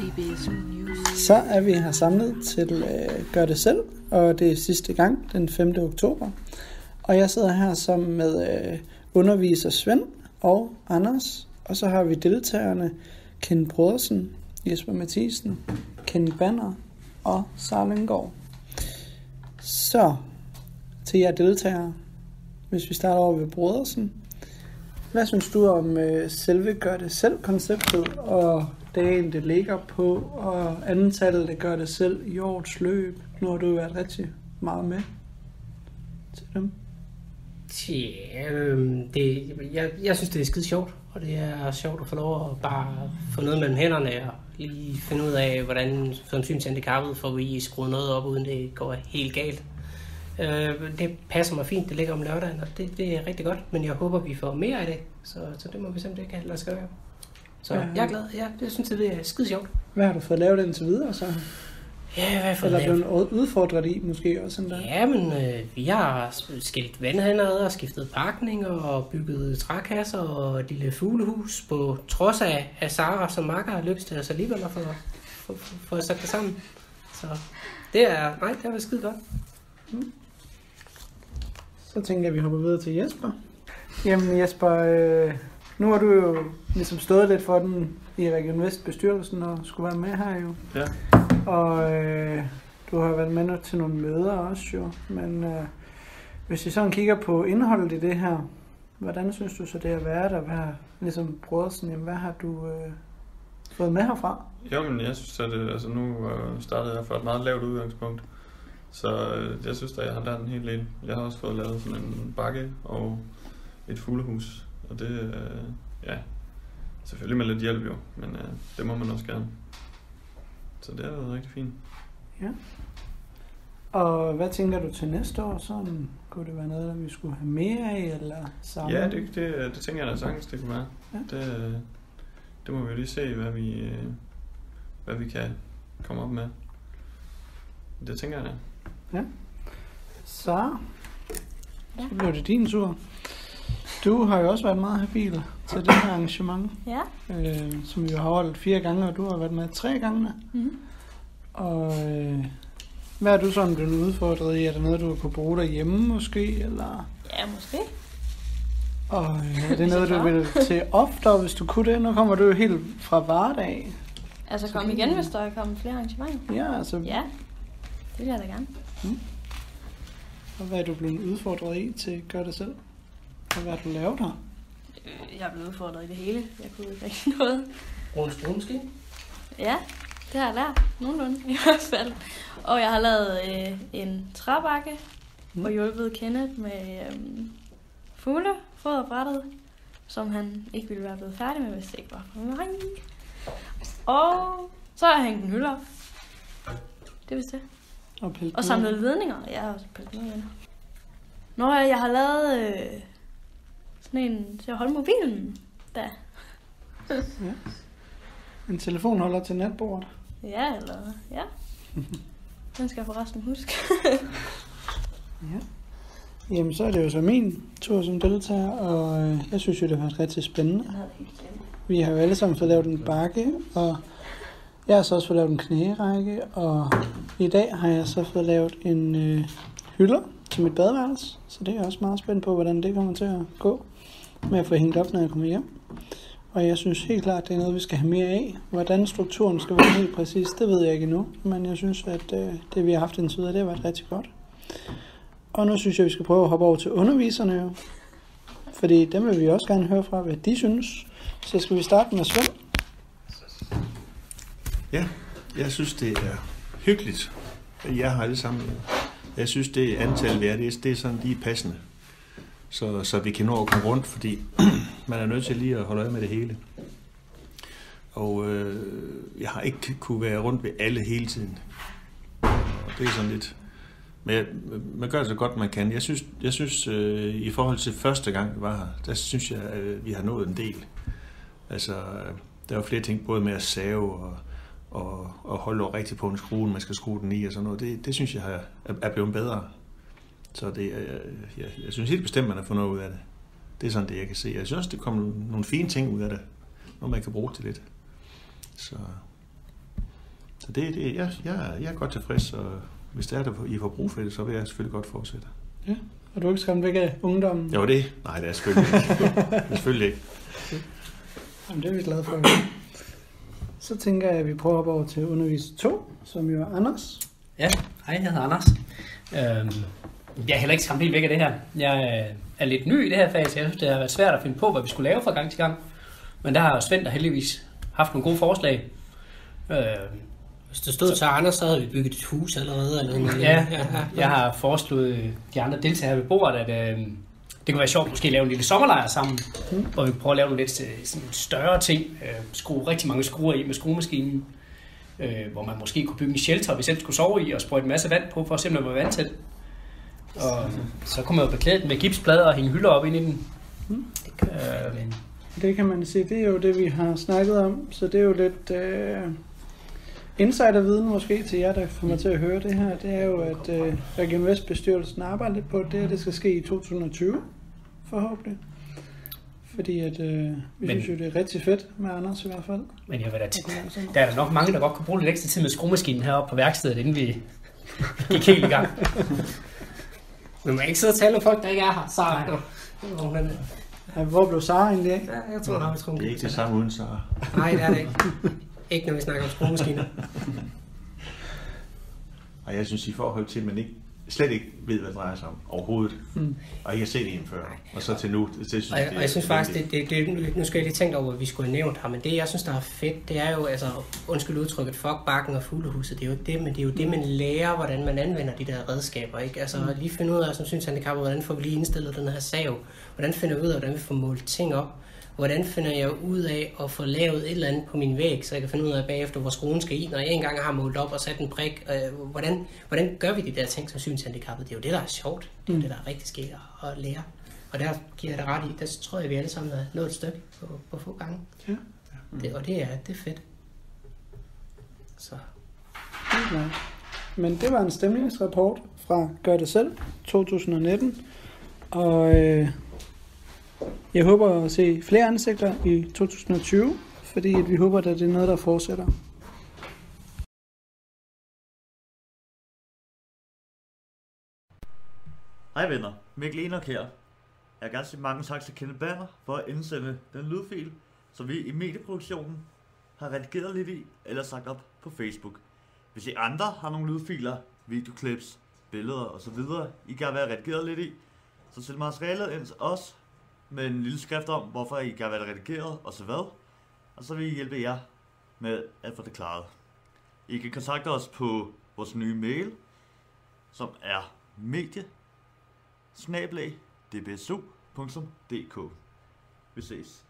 News. Så er vi her samlet til øh, Gør det selv, og det er sidste gang, den 5. oktober. Og jeg sidder her sammen med øh, underviser Svend og Anders, og så har vi deltagerne Ken Brodersen, Jesper Mathisen, Ken Banner og Sarlengård. Så til jer deltagere, hvis vi starter over ved Brodersen. Hvad synes du om øh, selve gør det selv konceptet og dagen det ligger på og antallet det gør det selv i årets løb? Nu har du været rigtig meget med til dem. Ja, øhm, det, jeg, jeg synes, det er skide sjovt, og det er sjovt at få lov at bare få noget mellem hænderne og lige finde ud af, hvordan som synshandicappet får vi skruet noget op, uden det går helt galt. Øh, det passer mig fint, det ligger om lørdagen, og det, det er rigtig godt, men jeg håber, vi får mere af det, så, så det må vi simpelthen ikke lade os gøre. Så Ja. jeg er glad, ja, jeg synes, det er skide sjovt. Hvad har du fået lavet indtil videre så? Ja, hvad for Eller blevet udfordret i måske også endda? Ja, men øh, vi har skilt vandhaner ad og skiftet pakning og bygget trækasser og et lille fuglehus på trods af, at Sara som makker har lykkes til os alligevel at få, få, få, få sat det sammen. Så det er, nej, det har været skide godt. Så tænker jeg, at vi hopper videre til Jesper. Jamen Jesper, øh, nu har du jo ligesom stået lidt for den i Region Vest bestyrelsen og skulle være med her jo. Ja. Og øh, du har været med til nogle møder også jo. Men øh, hvis vi sådan kigger på indholdet i det her, hvordan synes du så det har været at være ligesom Brodersen? Jamen, hvad har du øh, fået med herfra? Jamen, jeg synes, at det, altså nu øh, startede jeg fra et meget lavt udgangspunkt. Så øh, jeg synes, at jeg har lært en hel del. Jeg har også fået lavet sådan en bakke og et fuglehus. Og det, øh, ja, selvfølgelig med lidt hjælp jo, men øh, det må man også gerne. Så det har været rigtig fint. Og hvad tænker du til næste år? Sådan, kunne det være noget, vi skulle have mere af, eller sammen? Ja, det, det, det tænker jeg da sagtens, det kunne være. Ja. Det, øh, det må vi jo lige se, hvad vi, øh, hvad vi kan komme op med. Det tænker jeg da. Så, så blev det din tur. Du har jo også været meget habil til det her arrangement, Ja. øh, som vi har holdt fire gange, og du har været med tre gange. Mm-hmm. Og øh, hvad er du sådan blevet udfordret i? Er der noget, du kunne bruge derhjemme måske? Eller, Ja, måske. og øh, er det noget, du vil til oftere, hvis du kunne det? Nu kommer du jo helt fra hverdag. Altså Så kom det- igen, hvis der er kommet flere arrangementer. Ja, altså, Ja, det vil jeg da gerne. og hvad er du blevet udfordret i til Gør det selv? Og hvad har du lavet her? Øh, Jeg er blevet udfordret i det hele. Jeg kunne ikke rigtig noget. Strune måske? Ja, det har jeg lært. Nogenlunde i hvert fald. Og jeg har lavet øh, en træbakke Mm. og hjulpet Kenneth med øh, fuglefoderbrættet, som han ikke ville være blevet færdig med, hvis det ikke var for mig. Og så har jeg hængt en hylde op. Det er vist det. Og, Og samlet ledninger. Jeg har også pillet noget. Nå, ja, jeg har lavet øh, sådan en til at holde mobilen. Da. En telefonholder til natbordet. Ja, eller ja. Den skal jeg forresten huske. Ja. Jamen, så er det jo så min tur som deltager, og øh, jeg synes jo, det været rigtig spændende. Vi har jo alle sammen fået lavet en bakke, og jeg har så også fået lavet en knærække, og i dag har jeg så fået lavet en øh, hylder til mit badeværelse, så det er jeg også meget spændt på, hvordan det kommer til at gå med at få hængt op, når jeg kommer hjem. Og jeg synes helt klart, det er noget, vi skal have mere af. Hvordan strukturen skal være helt præcis, det ved jeg ikke endnu, men jeg synes, at øh, det vi har haft indtil videre, det har været rigtig godt. Og nu synes jeg, vi skal prøve at hoppe over til underviserne jo. Fordi dem vil vi også gerne høre fra, hvad de synes. Så skal vi starte med Svend. Ja, jeg synes, det er hyggeligt. Jeg har alle sammen. Jeg synes, det antal, vi er, det er, det er sådan lige passende. Så, så vi kan nå at komme rundt, fordi man er nødt til lige at holde øje med det hele. Og øh, jeg har ikke kunne være rundt ved alle hele tiden. Og det er sådan lidt... Men jeg, man gør det så godt, man kan. Jeg synes, jeg synes øh, i forhold til første gang, vi var her, der synes jeg, øh, vi har nået en del. Altså, øh, der er jo flere ting, både med at save og, og, og holde rigtigt på en skrue, man skal skrue den i og sådan noget. Det, det synes jeg er, er blevet bedre. Så det, er- jeg, jeg synes helt bestemt, man har fundet noget ud af det. Det er sådan det, jeg kan se. Jeg synes også, det kommer nogle fine ting ud af det. Noget, man kan bruge til lidt. Så Så det, det jeg, jeg, jeg er godt tilfreds, og hvis det er, der I får brug for det, så vil jeg selvfølgelig godt fortsætte. Og du er ikke skræmt væk af ungdommen? Jo, det? Nej, det er selvfølgelig ikke. Det er selvfølgelig ikke. Jamen, det er vi glade for. Så tænker jeg, at vi prøver at gå over til underviser 2, som jo er Anders. Ja, hej, jeg hedder Anders. Øhm, jeg er heller ikke skræmt helt væk af det her. Jeg øh, er lidt ny i det her fag, så jeg synes, det har været svært at finde på, hvad vi skulle lave fra gang til gang. Men der har Svend der heldigvis haft nogle gode forslag. Øhm, Hvis det stod til Anders, så havde vi bygget et hus allerede. Eller noget. Ja, jeg har foreslået øh, de andre deltagere ved bordet, at øh, det kunne være sjovt måske at lave en lille sommerlejr sammen, mm. hvor vi kunne prøve at lave nogle lidt øh, sådan større ting. Øh, skrue rigtig mange skruer i med skruemaskinen, øh, hvor man måske kunne bygge en shelter, vi selv skulle sove i, og sprøjte en masse vand på, for at se, om den var vandtæt. Og så kunne man jo beklæde den med gipsplader og hænge hylder op ind i den. Mm. Øh, men Det kan man sige, det er jo det, vi har snakket om. Så det er jo lidt øh, insiderviden måske til jer, der kommer til at høre det her. Det er jo, at øh, Region Vest-bestyrelsen arbejder lidt på det, og det skal ske i 2020, forhåbentlig. Fordi at, øh, vi Men- synes jo, det er rigtig fedt med Anders i hvert fald. men jeg vil da at. Der er der nok mange, der godt kunne bruge lidt ekstra tid med skruemaskinen heroppe på værkstedet, inden vi gik helt i gang. Men man ikke sidde og tale om folk, der ikke er her. Men, Ja, hvor blev Sara egentlig af? ja, jeg tror, der har vi Det er ikke det samme uden Sara. Nej, det er det ikke. Ikke når vi snakker om skruemaskiner. Og jeg synes i forhold til, at man ikke, slet ikke ved, hvad det drejer sig om overhovedet, Mm. og ikke har set en før, og så til nu, det, det synes Og jeg, det og jeg synes faktisk, det, det, det, nu skal jeg lige tænke over, hvad vi skulle have nævnt her, men det, jeg synes, der er fedt, det er jo, altså, undskyld udtrykket, fuck bakken og fuglehuset, det er jo ikke det, men det er jo det, man lærer, hvordan man anvender de der redskaber, ikke? Altså, Mm. lige finde ud af, som synes handicappet, hvordan får vi lige indstillet den her sav? Hvordan finder vi ud af, hvordan vi får målt ting op? Hvordan finder jeg ud af at få lavet et eller andet på min væg, så jeg kan finde ud af bagefter, hvor skruen skal i, når jeg engang har målt op og sat en prik? Øh, hvordan, hvordan gør vi de der ting som synshandicappet? Det er jo det, der er sjovt. Det er Mm. det, der er rigtig skidt at, lære. Og der giver jeg dig ret i, der tror jeg, vi alle sammen har nået et stykke på, på få gange. Ja. Det, og det er, det er fedt. Så klart. Men det var en stemningsrapport fra Gør det selv 2019. Og øh, jeg håber at se flere ansigter i 2020, fordi at vi håber, at det er noget, der fortsætter. Hej venner, Mikkel Enok her. Jeg vil gerne sige mange tak til Kenneth Banner for at indsende den lydfil, som vi i medieproduktionen har redigeret lidt i, eller sagt op på Facebook. Hvis I andre har nogle lydfiler, videoklips, billeder osv., I gerne vil have redigeret lidt i, så send materialet ind til os med en lille skrift om, hvorfor I kan være redigeret og så hvad. Og så vil vi hjælpe jer med at få det klaret. I kan kontakte os på vores nye mail, som er medie dbsu.dk. Vi ses.